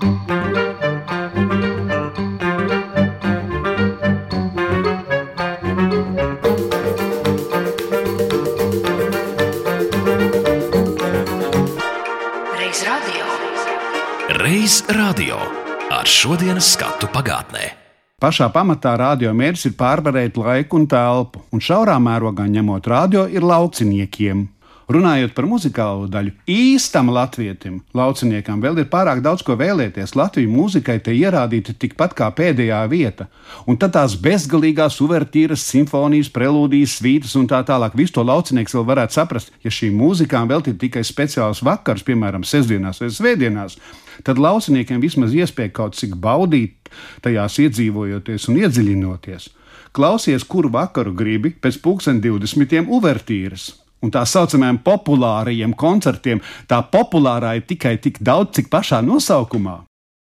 Reiz radio. Ar šodienas skatu pagātnē. Pašā pamatā radio mērķis ir pārvarēt laiku un telpu, un šaurā mērogā ņemot radio ir lauciniekiem. Runājot par muzikālo daļu, īstam latvietim, lauciniekam vēl ir pārāk daudz ko vēlēties. Latvijas mūzikai te ierādīta tikpat kā pēdējā vieta, un tad tās bezgalīgās uvertīras, simfonijas, prelūdijas, svītas un tā tālāk. Visu to laucinieks vēl varētu saprast, ja šīm mūzikām veltītu tikai speciāls vakars, piemēram, sestdienās vai svētdienās. Tad lauciniekiem vismaz iespēja kaut cik baudīt tajās iedzīvojoties un iedziļinoties. Klausies, kuru vakaru gribi pēc pulksten 20 uvertīras. Un tā saucamajiem populārajiem koncertiem tā populārā ir tikai tik daudz, cik pašā nosaukumā.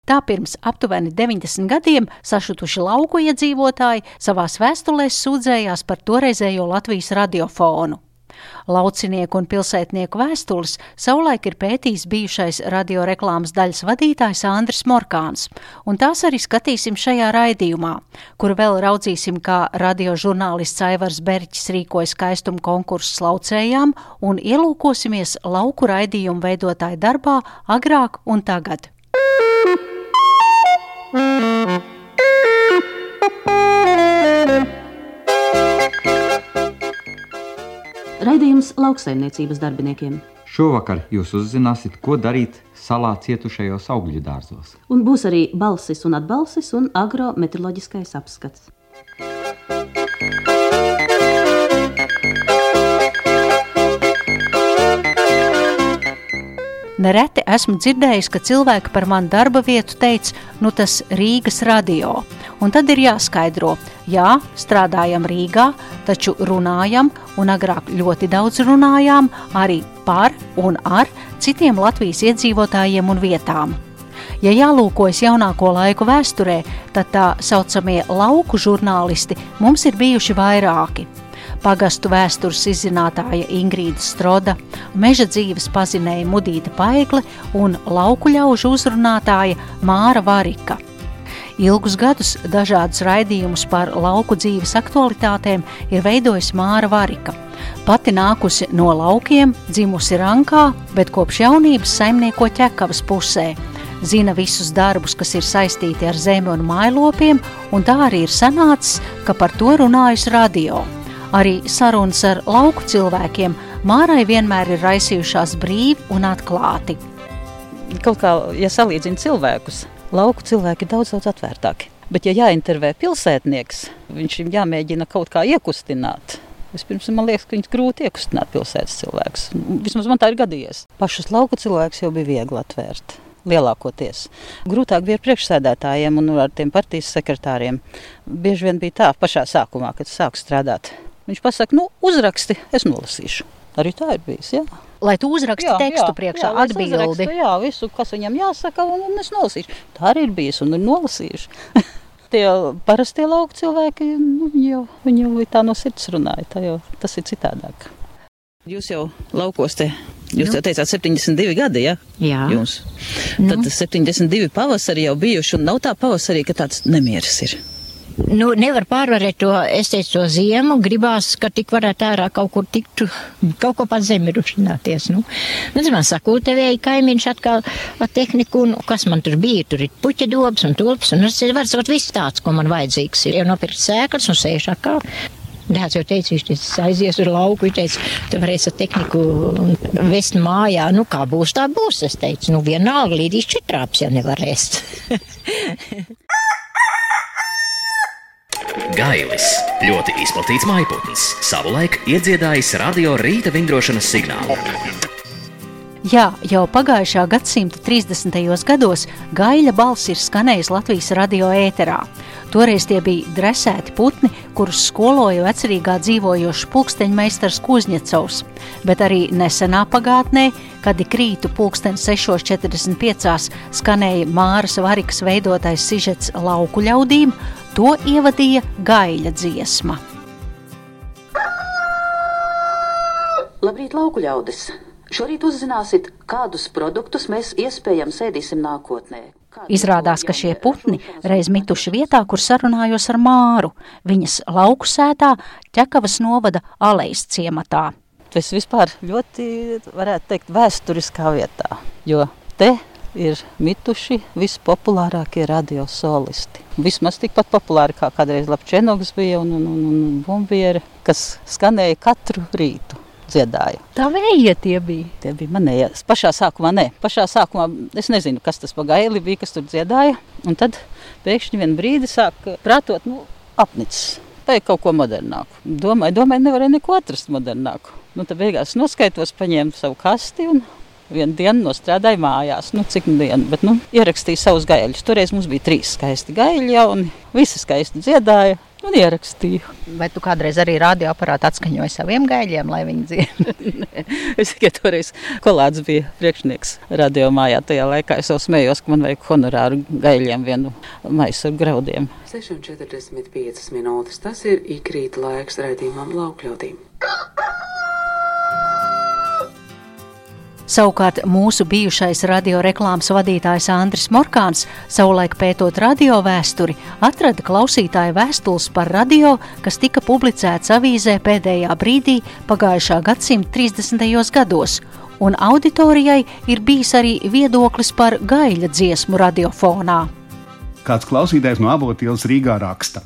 Tā pirms aptuveni 90 gadiem sašutuši lauku iedzīvotāji savās vēstulēs sūdzējās par toreizējo Latvijas radiofonu. Laucinieku un pilsētnieku vēstules savulaik ir pētījis bijušais radioreklāmas daļas vadītājs Andris Morkāns, un tās arī skatīsim šajā raidījumā, kur vēl raudzīsim, kā radiožurnālists Aivars Berķis rīkoja skaistumu konkursu laucējām un ielūkosimies lauku raidījumu veidotāju darbā agrāk un tagad. Raidījums lauksaimniecības darbiniekiem. Šovakar jūs uzzināsiet, ko darīt salā cietušajos augļu dārzos. Un būs arī balsis un atbalsis un agrometeoroloģiskais apskats. Nereti esmu dzirdējis, ka cilvēki par manu darba vietu teica, nu tas Rīgas radio. Un tad ir jāskaidro, jā, strādājam Rīgā, taču runājam, un agrāk ļoti daudz runājām arī par un ar citiem Latvijas iedzīvotājiem un vietām. Ja jālūkojas jaunāko laiku vēsturē, tad tā saucamie lauku žurnālisti mums ir bijuši vairāki pagastu vēstures izzinātāja Ingrīda Stroda, meža dzīves pazinēja Mudīta Paigle un lauku ļaužu uzrunātāja Māra Varika. Ilgus gadus dažādus raidījumus par lauku dzīves aktualitātēm ir veidojis Māra Varika. Pati nākusi no laukiem, dzimusi Rankā, bet kopš jaunības saimnieko ķekavas pusē. Zina visus darbus, kas ir saistīti ar zemi un mājlopiem, un tā arī ir sanācis, ka par to runājas radio. Arī sarunas ar lauku cilvēkiem Mārai vienmēr ir raisījušās brīvi un atklāti. Kaut kā, ja salīdzina cilvēkus, lauku cilvēki ir daudz, daudz atvērtāki. Bet, ja jāintervē pilsētnieks, viņš ir jāmēģina kaut kā iekustināt. Vispirms man liekas, ka viņš grūti iekustināt pilsētas cilvēkus. Vismaz man tā ir gadījies. Pašus lauku cilvēkus jau bija viegli atvērt. Lielākoties. Grūtāk bija ar priekšsēdētājiem un ar tiem partijas sekretāriem. Bieži vien bija tā pašā sākumā, kad sāku strādāt. Viņš pasaka, nu, uzraksti, es nolasīšu. Arī tā ir bijis. Jā. Lai tu uzraksti jā, tekstu jā, priekšā, jā, atbildi. Uzrakstu, jā, visu, kas viņam jāsaka, un, un es nolasīšu. Tā arī ir bijis un ir nolasījuši. Tie parastie lauku cilvēki, nu, viņi jau, viņi jau tā no sirds runāja. Jau, tas ir citādāk. Jūs jau laukos te, jūs nu. teicāt 72 gadi, ja? Jā. Jums. Tad nu. 72 pavasari jau bijuši, un nav tā pavasarī, ka tāds nemieris ir. Nu, nevar pārvarēt to, es teicu, to ziemu, gribās, ka tik varētu ārā kaut kur tiktu, kaut ko pat zemi rušināties, nu. Nu, man sakūtevēja kaimiņš atkal ar tehniku, un kas man tur bija, tur ir puķa dobs un tulps, un es varu sakot, viss tāds, ko man vajadzīgs ir. Jau nopirkt sēklas un sēž atkal. Dēls jau teica, viņš teica, aizies uz lauku, viņš teica, tu varēsi ar tehniku vest mājā, nu kā būs, tā būs. Es teicu, nu vienalga līdz četrāps, ja nevarēs. Gailis ļoti izplatīts maiputns, savulaik iedziedājis radio rīta vingrošanas signālu. Jā, jau pagājušā gadsimta 30. gados gaļa balss ir skanējis Latvijas radio ēterā. Toreiz tie bija dresēti putni, kurus skoloja vecerīgā dzīvojošs pulksteņmeistars Kuzņecovs, bet arī nesenā pagātnē, kad ik rītu pulksten 6.45 skanēja Māras Varikas veidotais sižets lauku ļaudīm, To ievadīja gaļa dziesma. Labrīt, lauku ļaudis! Šorīt uzzināsiet, kādus produktus mēs iespējams ēdīsim nākotnē. Izrādās, ka šie putni reiz mituši vietā, kur sarunājos ar Māru, viņas lauku sētā ķekavas novada alejas ciematā. Tas vispār ļoti, varētu teikt, vēsturiskā vietā, jo te ir mituši vispopulārākie radiosolisti. Vismaz tikpat populāri kā kādreiz Lapčenogs bija un, un, un, un Bumbieri, kas skanēja katru rītu dziedāju. Tā vējie tie bija. Tie bija manējie. Pašā sākumā nē. Pašā sākumā es nezinu, kas tas pa gaili bija, kas tur dziedāja. Un tad pēkšņi vien brīdi sāk prātot, nu, apnicis. Vajag kaut ko modernāku. Domāju, domāju, nevarēja neko atrast modernāku. Nu, tad beigās noskaitos, paņēmu savu kasti un vienu dienu nostrādāju mājās. Nu, cik dienu, bet nu, ierakstīju savus gaļus. Toreiz mums bija trīs skaisti gaļi, un visi skaisti dziedāja un ierakstīju. Vai tu kādreiz arī radioaparātu atskaņoji saviem gaļiem, lai viņi dzirdētu? es tikai toreiz kolāds bija priekšnieks radio mājā. Tajā laikā es jau smējos, ka man vajag honorāru gaļiem vienu maisu ar graudiem. 6,45 minūtes. Tas ir ikrīt laiks raidījumam laukļaudīm. Savukārt mūsu bijušais radioreklāmas vadītājs Andris Morkāns, savulaik pētot radio vēsturi, atrada klausītāju vēstules par radio, kas tika publicēts avīzē pēdējā brīdī pagājušā gadsimta 30. gados, un auditorijai ir bijis arī viedoklis par gaļa dziesmu radiofonā. Kāds klausītājs no abotielas Rīgā raksta.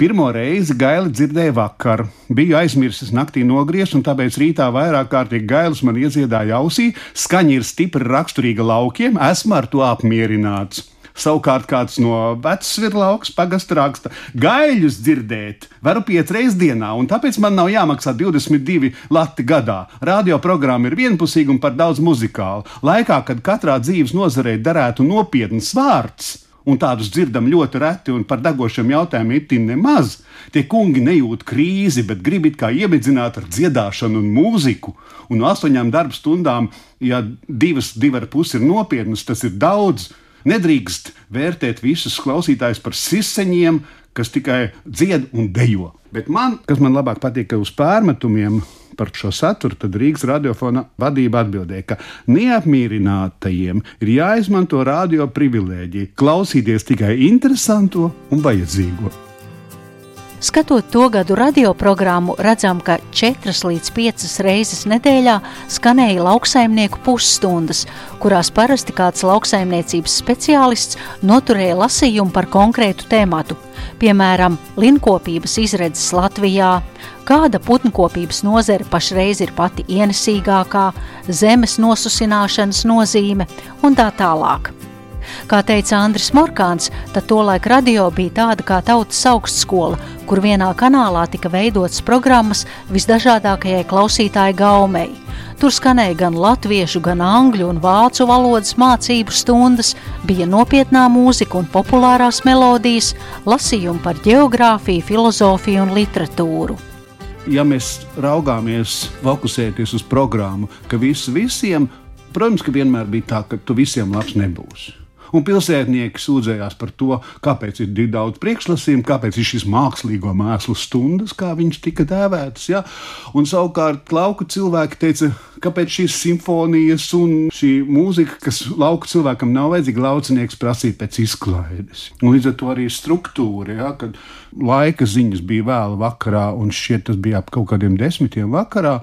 Pirmo reizi gaili dzirdēju vakar. Biju aizmirsis naktī nogriezt, un tāpēc rītā vairāk kārtīgi gailis man iedziedāja ausī. Skaņa ir stipri raksturīga laukiem, esmu ar to apmierināts. Savukārt kāds no vecvirlauks pagasta raksta, gaļus dzirdēt, varu piecreiz dienā, un tāpēc man nav jāmaksā 22 lati gadā. Radioprogramma ir vienpusīga un par daudz muzikāla. Laikā, kad katrā dzīves nozarē derētu nopietns vārds un tādus dzirdam ļoti reti un par degošiem jautājumiem itin nemaz. Tie kungi nejūt krīzi, bet grib it kā iemidzināt ar dziedāšanu un mūziku. Un no astoņām darba stundām, ja divas, divi ar pusi ir nopietnas, tas ir daudz. Nedrīkst vērtēt visus klausītājus par siseņiem, kas tikai dzied un dejo. Bet man, kas man labāk patīk, ka uz pārmetumiem par šo saturu, tad Rīgas radiofona vadība atbildēja, ka neapmierinātajiem ir jāizmanto radio privilēģija, klausīties tikai interesanto un vajadzīgo. Skatot to gadu radioprogrammu, redzam, ka 4 līdz 5 reizes nedēļā skanēja lauksaimnieku pusstundas, kurās parasti kāds lauksaimniecības speciālists noturēja lasījumu par konkrētu tēmatu, piemēram, linkopības izredzes Latvijā, kāda putnkopības nozare pašreiz ir pati ienesīgākā, zemes nosusināšanas nozīme un tā tālāk. Kā teica Andris Morkāns, tad tolaik radio bija tāda kā tautas augstskola, kur vienā kanālā tika veidotas programmas visdažādākajai klausītāju gaumei. Tur skanēja gan latviešu, gan angļu un vācu valodas mācību stundas, bija nopietnā mūzika un populārās melodijas, lasījumi par geogrāfiju, filozofiju un literatūru ja mēs raugāmies, fokusēties uz programmu, ka viss visiem, protams, ka vienmēr bija tā, ka tu visiem labs nebūsi. Un pilsētnieki sūdzējās par to, kāpēc ir tik daudz priekšlasījumu, kāpēc ir šīs mākslīgo mēslu stundas, kā viņš tika dēvētas. Ja? Un savukārt lauku cilvēki teica, kāpēc šīs simfonijas un šī mūzika, kas lauku cilvēkam nav vajadzīga, laucinieks prasīja pēc izklaides. Un līdz ar to arī struktūra, ja? kad laika ziņas bija vēl vakarā, un šķiet tas bija ap kaut kādiem desmitiem vakarā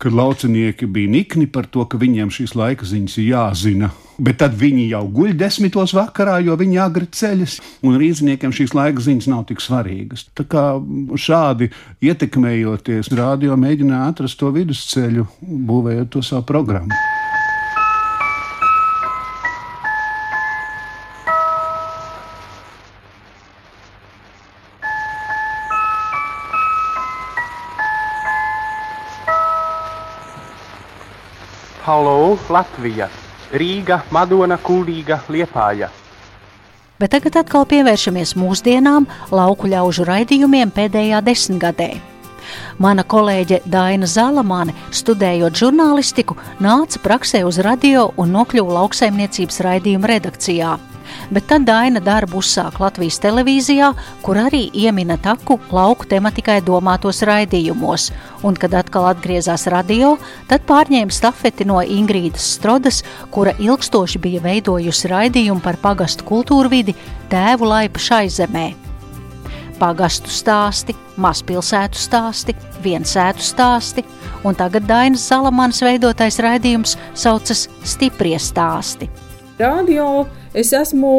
kad laucinieki bija nikni par to, ka viņiem šīs laika ziņas ir jāzina. Bet tad viņi jau guļ desmitos vakarā, jo viņi agri ceļas, un rīzniekiem šīs laika ziņas nav tik svarīgas. Tā kā šādi ietekmējoties, rādio mēģināja atrast to vidusceļu, būvējot to savu programmu. Halo, Latvija, Rīga, Madona, Kulīga, Liepāja. Bet tagad atkal pievēršamies mūsdienām, lauku ļaužu raidījumiem pēdējā desmitgadē. Mana kolēģe Daina Zalamāne, studējot žurnālistiku, nāca praksē uz radio un nokļuva lauksaimniecības raidījuma redakcijā. Bet tad Daina darbu uzsāk Latvijas televīzijā, kur arī iemina taku lauku tematikai domātos raidījumos, un, kad atkal atgriezās radio, tad pārņēma stafeti no Ingrīdas Strodas, kura ilgstoši bija veidojusi raidījumu par pagastu kultūru vidi tēvu laipa šai zemē. Pagastu stāsti, mazpilsētu stāsti, viensētu stāsti, un tagad Dainas Zalamans veidotais raidījums saucas Stiprie stāsti. Radio es esmu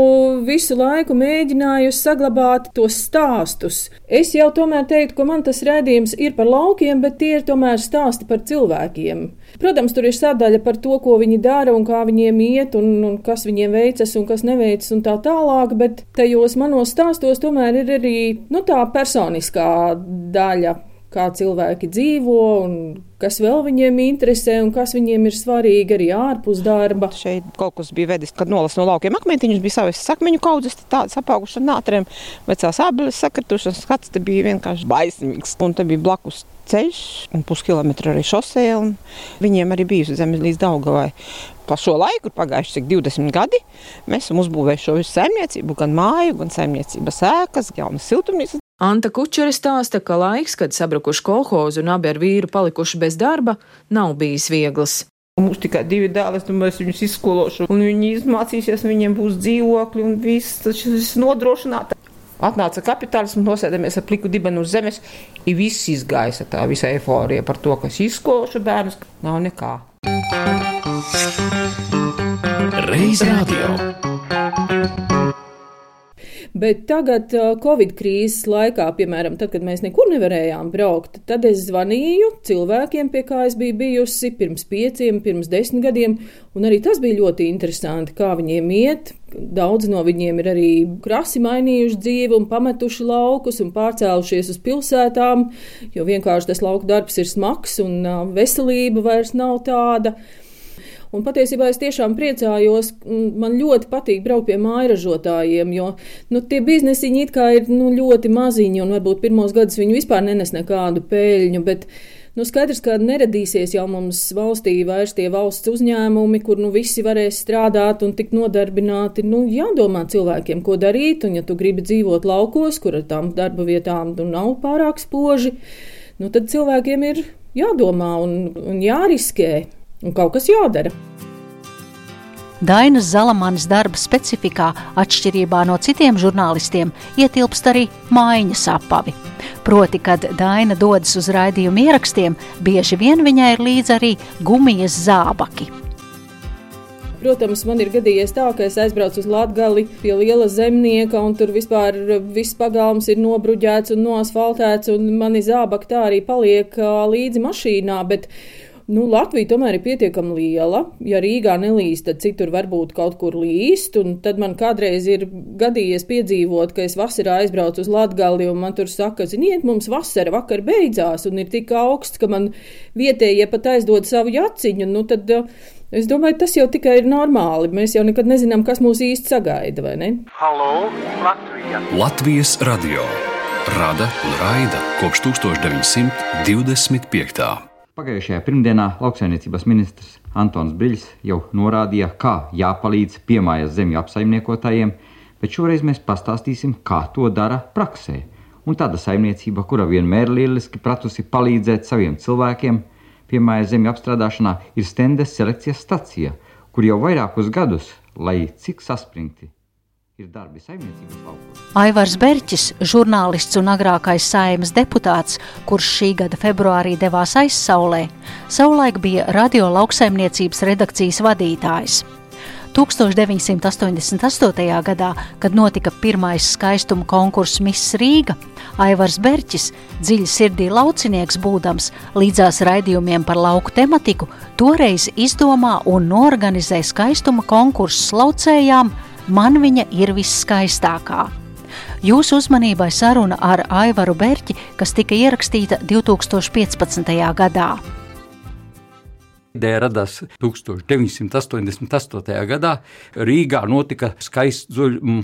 visu laiku mēģinājusi saglabāt tos stāstus. Es jau tomēr teiktu, ka man tas redzējums ir par laukiem, bet tie ir tomēr stāsti par cilvēkiem. Protams, tur ir sadaļa par to, ko viņi dara un kā viņiem iet, un, un kas viņiem veicas un kas neveicas, un tā tālāk. Bet tajos manos stāstos tomēr ir arī nu, tā personiskā daļa kā cilvēki dzīvo, un kas vēl viņiem interesē, un kas viņiem ir svarīgi arī ārpus darba. Šeit kaut kas bija vedis, kad nolas no laukiem akmentiņus, bija savas sakmeņu kaudzes, tādas apaugušas ar nātriem, vecās ābeles sakritušas, skats bija vienkārši baismīgs, un te bija blakus ceļš, un puskilometru arī šosē, un viņiem arī bijusi zeme līdz Daugavai. Pa šo laiku, pagājuši cik 20 gadi, mēs esam uzbūvējuši šo visu saimniecību, gan māju, gan saimniecības ēkas, jaunas siltumnīcas, Anta Kučere stāsta, ka laiks, kad sabrukuši kolhozi un abi ar vīru palikuši bez darba, nav bijis viegls. Mums tikai divi dēli, es domāju, es viņus izskološu, un viņi izmācīsies, viņiem būs dzīvokļi un viss tas nodrošināts. Atnāca kapitālisms, nosēdamies ar pliku dibenu uz zemes, ir viss izgājis tā visa eforija par to, ka es izskološu bērnus, nav nekā. Reiz radio. Bet tagad, Covid krīzes laikā, piemēram, tad, kad mēs nekur nevarējām braukt, tad es zvanīju cilvēkiem, pie kā es biju bijusi pirms pieciem, pirms desmit gadiem, un arī tas bija ļoti interesanti, kā viņiem iet. Daudz no viņiem ir arī krasi mainījuši dzīvi un pametuši laukus un pārcēlušies uz pilsētām, jo vienkārši tas lauku darbs ir smags un veselība vairs nav tāda. Un patiesībā es tiešām priecājos, man ļoti patīk braukt pie mājražotājiem, jo nu, tie biznesiņi it kā ir nu, ļoti maziņi un varbūt pirmos gadus viņi vispār nenes nekādu peļņu. Bet, Nu, skaidrs, ka neradīsies jau mums valstī vairs tie valsts uzņēmumi, kur nu, visi varēs strādāt un tikt nodarbināti. Nu, jādomā cilvēkiem, ko darīt, un ja tu gribi dzīvot laukos, kur ar tām darba vietām nu, nav pārāk spoži, nu, tad cilvēkiem ir jādomā un, un jāriskē un kaut kas jādara. Dainas Zalamanas darba specifikā, atšķirībā no citiem žurnālistiem, ietilpst arī mājiņas apavi. Proti, kad Daina dodas uz raidījumu ierakstiem, bieži vien viņai ir līdzi arī gumijas zābaki. Protams, man ir gadījies tā, ka es aizbraucu uz Latviju pie liela zemnieka, un tur vispār viss pagalms ir nobruģēts un noasfaltēts, un mani zābaki tā arī paliek līdzi mašīnā. Bet Nu, Latvija tomēr ir pietiekami liela. Ja Rīgā nelīst, tad citur varbūt kaut kur līst. Tad man kādreiz ir gadījies piedzīvot, ka es vasarā aizbraucu uz Latviju, un man tur saka, ziniet, mums vasara vakar beidzās, un ir tik augsts, ka man vietējie pat aizdod savu jaciņu. Nu, tad, Es domāju, tas jau tikai ir normāli. Mēs jau nekad nezinām, kas mūs īsti sagaida, vai ne? Halo, Latvija! Latvijas radio rada un raida kopš 1925. Pagājušajā pirmdienā lauksaimniecības ministrs Antons Briļs jau norādīja, kā jāpalīdz piemājas zemju apsaimniekotājiem, bet šoreiz mēs pastāstīsim, kā to dara praksē. Un tāda saimniecība, kura vienmēr lieliski pratusi palīdzēt saviem cilvēkiem, piemājas zemju apstrādāšanā, ir Stendes selekcijas stacija, kur jau vairākus gadus, lai cik saspringti ir darbi saimniecības laukos. Aivars Berķis, žurnālists un agrākais saimas deputāts, kurš šī gada februārī devās aizsaulē, savulaik bija radio lauksaimniecības redakcijas vadītājs. 1988. gadā, kad notika pirmais skaistuma konkurss Miss Rīga, Aivars Berķis, dziļi sirdī laucinieks būdams, līdzās raidījumiem par lauku tematiku, toreiz izdomā un norganizē skaistuma konkursus laucējām, Man viņa ir visskaistākā. Jūsu uzmanībai saruna ar Aivaru Berķi, kas tika ierakstīta 2015. gadā. Ideja radās 1988. gadā. Rīgā notika skaists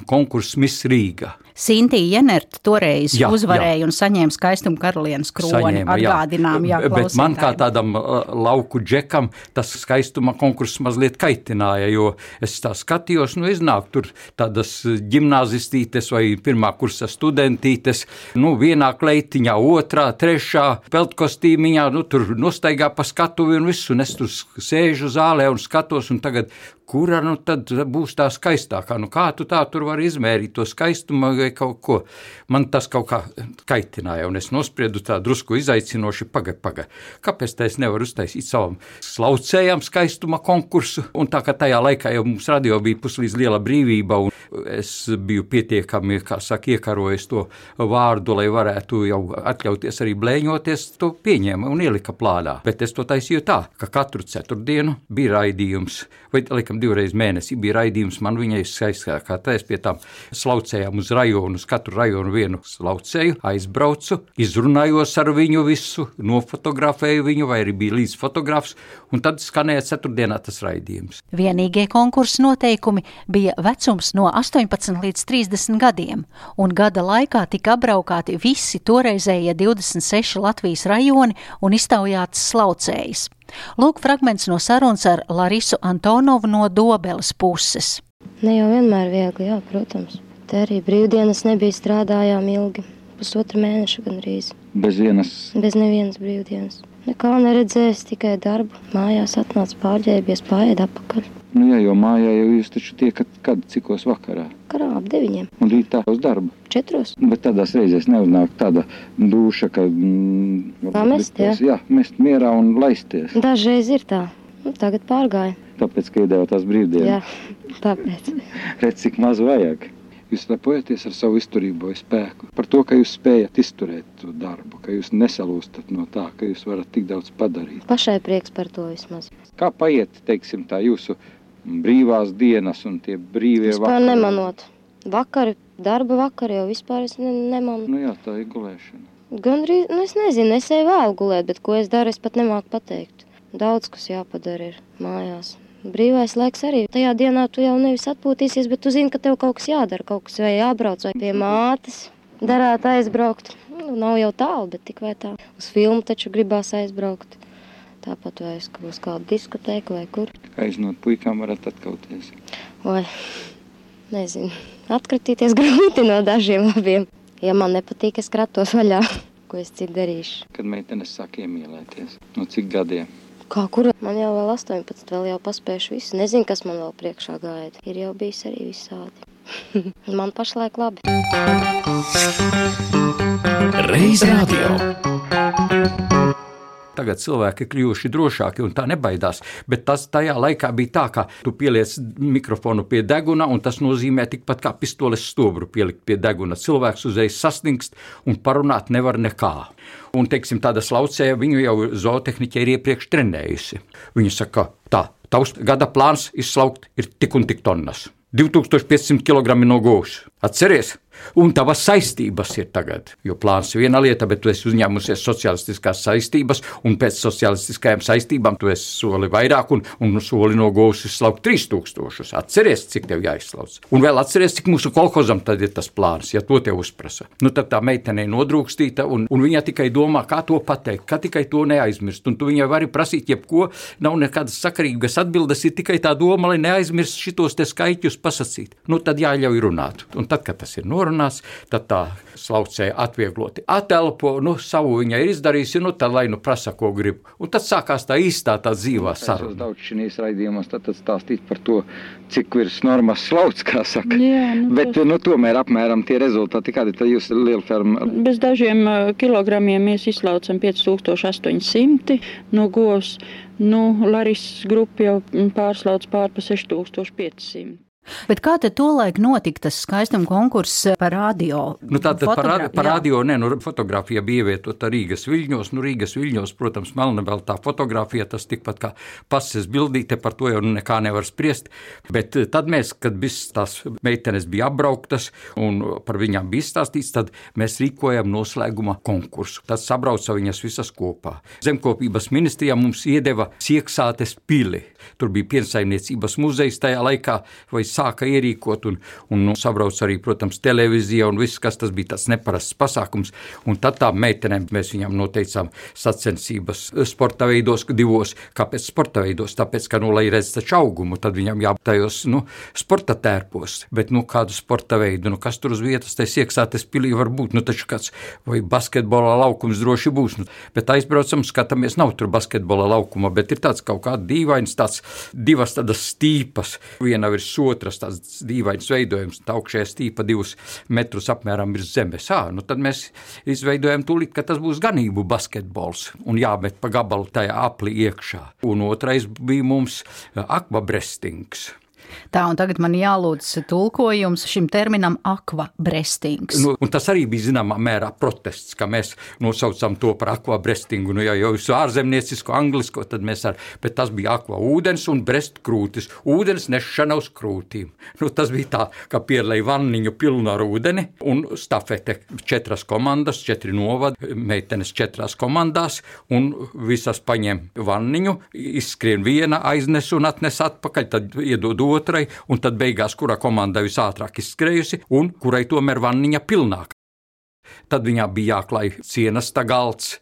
konkurss Miss Rīga. Sintīna Jenerta toreiz Jā, uzvarēja un saņēma skaistumu karalienes kroni. Saņēma, jā. Atgādinām, jā, Bet man kā tādam uh, lauku džekam tas skaistuma konkurss mazliet kaitināja, jo es tā skatījos, nu iznāk tur tādas ģimnāzistītes vai pirmā kursa studentītes, nu vienā kleitiņā, otrā, trešā, peltkostīmiņā, nu tur nostaigā pa skatuvi un visu, un es tur sēžu zālē un skatos, un tagad kura nu tad būs tā skaistākā. Nu, kā tu tā tur vari izmērīt to skaistumu vai kaut ko? Man tas kaut kā kaitināja, un es nospriedu tā drusku izaicinoši, pagaidi, pagaidi. Kāpēc tā es nevaru uztaisīt savam slaucējam skaistuma konkursu? Un tā kā tajā laikā jau mums radio bija puslīdz liela brīvība, un es biju pietiekami, kā saka, iekarojis to vārdu, lai varētu jau atļauties arī blēņoties, to pieņēma un ielika plānā. Bet es to taisīju tā, ka katru ceturtdienu bija raidījums, vai laikam divreiz mēnesī bija raidījums, man viņai skaistākā tā es pie tām slaucējām uz rajonu, uz katru rajonu vienu slaucēju, aizbraucu, izrunājos ar viņu visu, nofotografēju viņu, vai arī bija līdz fotografs, un tad skanēja ceturtdienā tas raidījums. Vienīgie konkursa noteikumi bija vecums no 18 līdz 30 gadiem, un gada laikā tika apbraukāti visi toreizējie 26 Latvijas rajoni un iztaujāts slaucējas. Lūk, fragments no sarunas ar Larisu Antonovu no Dobeles puses. Ne jau vienmēr viegli, jā, protams. Te arī brīvdienas nebija strādājām ilgi, pusotru mēnešu gandrīz. Bez vienas Bez nevienas brīvdienas. Nekā neredzējis, tikai darbu. Mājās atnāca pārģērbies, pāriet apakaļ. Nu, jā, jo mājā jau jūs taču tiekat kad, cikos vakarā. Karā ap deviņiem, Un rītā uz darbu. četros. Bet tādās reizēs neuznāk tāda duša, ka. Mm, Pamest, jā? jā, mest mierā un laisties. Dažreiz ir tā. Nu, tagad pārgāja. Tāpēc, ka iedeva tās brīvdienas. Jā, tāpēc. Redz, cik maz vajag. Jūs lepojaties ar savu izturību vai spēku. Par to, ka jūs spējat izturēt to darbu, ka jūs nesalūstat no tā, ka jūs varat tik daudz padarīt. Pašai prieks par to vismaz. Kā paiet, teiksim, tā jūsu brīvās dienas un tie brīvie Vispār nemanot. Vakar, darba vakar jau vispār es ne, nemanu. Nu jā, tā ir gulēšana. Gan arī, nu es nezinu, es eju vēl gulēt, bet ko es daru, es pat nemāku pateikt. Daudz, kas jāpadara ir mājās. Brīvais laiks arī. Tajā dienā tu jau nevis atpūtīsies, bet tu zini, ka tev kaut kas jādara, kaut kas vai jābrauc vai pie mātes. Darētu aizbraukt. Nu, nav jau tālu, bet tik vai tā. Uz filmu taču gribās aizbraukt. Tāpat vai uz uz kādu diskotēku vai kur. Aiznot puikām varat atkauties. Vai, nezinu, atkritīties grūti no dažiem labiem. Ja man nepatīk, es kratos vaļā. Ko es citu darīšu? Kad meitenes sāk iemīlēties. No cik gadiem? Kā kura? Man jau vēl 18, vēl jau paspējuši visu. Nezinu, kas man vēl priekšā gaida. Ir jau bijis arī visādi. man pašlaik labi. Reiz radio. Tagad cilvēki ir kļuvuši drošāki un tā nebaidās. Bet tas tajā laikā bija tā, ka tu pieliec mikrofonu pie deguna, un tas nozīmē tikpat kā pistoles stobru pielikt pie deguna. Cilvēks uzreiz sastingst un parunāt nevar nekā. Un, teiksim, tāda slaucēja viņu jau zootehniķa ir iepriekš trenējusi. Viņa saka, tā, tavs gada plāns izslaukt ir tik un tik tonnas. 2500 kg no gūs. Atceries, un tavas saistības ir tagad. Jo plāns ir viena lieta, bet tu esi uzņēmusies sociālistiskās saistības, un pēc sociālistiskajām saistībām tu esi soli vairāk, un, un soli no gūs izslaukt 3000. Atceries, cik tev jāizslauc. Un vēl atceries, cik mūsu kolhozam tad ir tas plāns, ja to tev uzprasa. Nu, tad tā meitene ir nodrūkstīta, un, un viņa tikai domā, kā to pateikt, kā tikai to neaizmirst. Un tu viņai vari prasīt, jebko, nav nekādas sakarīgas atbildes, ir tikai tā doma, lai neaizmirst šitos te skaiķus pasakīt. Nu, tad jāļauj runāt. Un tad, kad tas ir norunāts, tad tā slaucēja atviegloti atelpo, nu, savu viņa ir izdarījusi, nu, tad lai nu prasa, ko grib. Un tad sākās tā īstā, tā dzīvā Es saruna. esmu daudz šīs raidījumos tad, stāstīt par to, cik virs normas slauc, kā saka. Jā, nu, Bet, nu, tomēr apmēram tie rezultāti, kādi tad jūs liela ferma Bez dažiem kilogramiem mēs izslaucam 5800 no govs. Nu, Laris grupa jau pārslauc pār pa 6500. Bet kā tad tolaik notika tas skaistuma konkurss par radio? Nu, tā tad par, Fotogra- par jā. radio, nē, nu, fotografija bija ievietota Rīgas viļņos. Nu, Rīgas viļņos, protams, melna tā fotografija, tas tikpat kā pases bildīte, par to jau nekā nevar spriest. Bet eh, tad mēs, kad viss tās meitenes bija apbrauktas un par viņām bija izstāstīts, tad mēs rīkojam noslēguma konkursu. Tad sabrauca viņas visas kopā. Zemkopības ministrijā mums iedeva sieksātes pili. Tur bija piensaimniecības muzejs tajā laikā vai sāka ierīkot, un, un nu, sabrauc arī, protams, televīzija un viss, kas tas bija tāds neparasts pasākums. Un tad tā meitenēm mēs viņam noteicām sacensības sporta veidos, divos. Kāpēc sporta veidos? Tāpēc, ka, nu, lai redz taču augumu, tad viņam jātajos, nu, sporta tērpos. Bet, nu, kādu sporta veidu, nu, kas tur uz vietas, tas iekšātes pilī var būt, nu, taču kāds vai basketbola laukums droši būs. Nu, bet aizbraucam, skatāmies, nav tur basketbola laukuma, bet ir tāds kaut kā dīvains, tāds divas tādas stīpas, viena virs otras, tāds dīvains veidojums, tā augšējā stīpa divus metrus apmēram virs zemes. Ā, nu, tad mēs izveidojam tūlīt, ka tas būs ganību basketbols un jāmet pa gabalu tajā aplī iekšā. Un otrais bija mums akvabrestings. Tā, un tagad man jālūdz tulkojums šim terminam akvabrestinks. Nu, tas arī bija zināmā mērā protests, ka mēs nosaucam to par akvabrestingu. Nu, ja jau jūs ārzemniecisko anglisko, tad mēs ar, bet tas bija akva ūdens un brest krūtis. Ūdens nešana uz krūtīm. Nu, tas bija tā, ka pierlēja vanniņu pilnu ar ūdeni un stafete četras komandas, četri novadi, meitenes četrās komandās un visas paņem vanniņu, izskrien viena, aiznes un atnes atpakaļ, tad iedod otrai, un tad beigās, kura komanda visātrāk izskrējusi, un kurai tomēr vanniņa pilnāk. Tad viņā bija jāklāj cienas galds,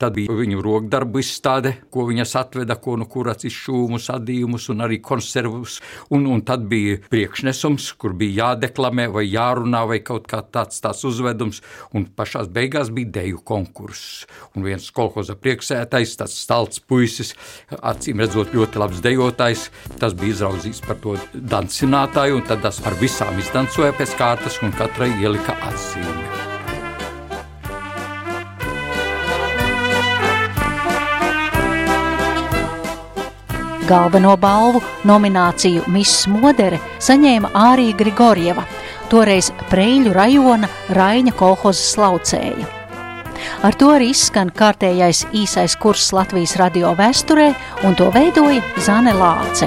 tad bija viņu rokdarbu izstāde, ko viņas atveda, ko no kuras izšūmus, adījumus un arī konservus. Un, un tad bija priekšnesums, kur bija jādeklamē vai jārunā vai kaut kā tāds, tāds uzvedums. Un pašās beigās bija deju konkurss. Un viens kolhoza priekšsētais, tas stalts puisis, acīm redzot ļoti labs dejotājs, tas bija izraudzīts par to dancinātāju, un tad tas ar visām izdancoja pēc kārtas un katrai ielika atzīmi. Galveno balvu nomināciju Miss Modere saņēma Ārija Grigorjeva, toreiz Preļu rajona Raņa kolhozas laucēja. Ar to arī izskan kārtējais īsais kurs Latvijas radio vēsturē, un to veidoja Zane Lāce.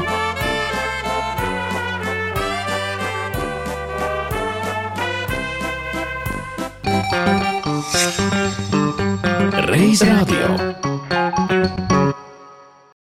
Reiz radio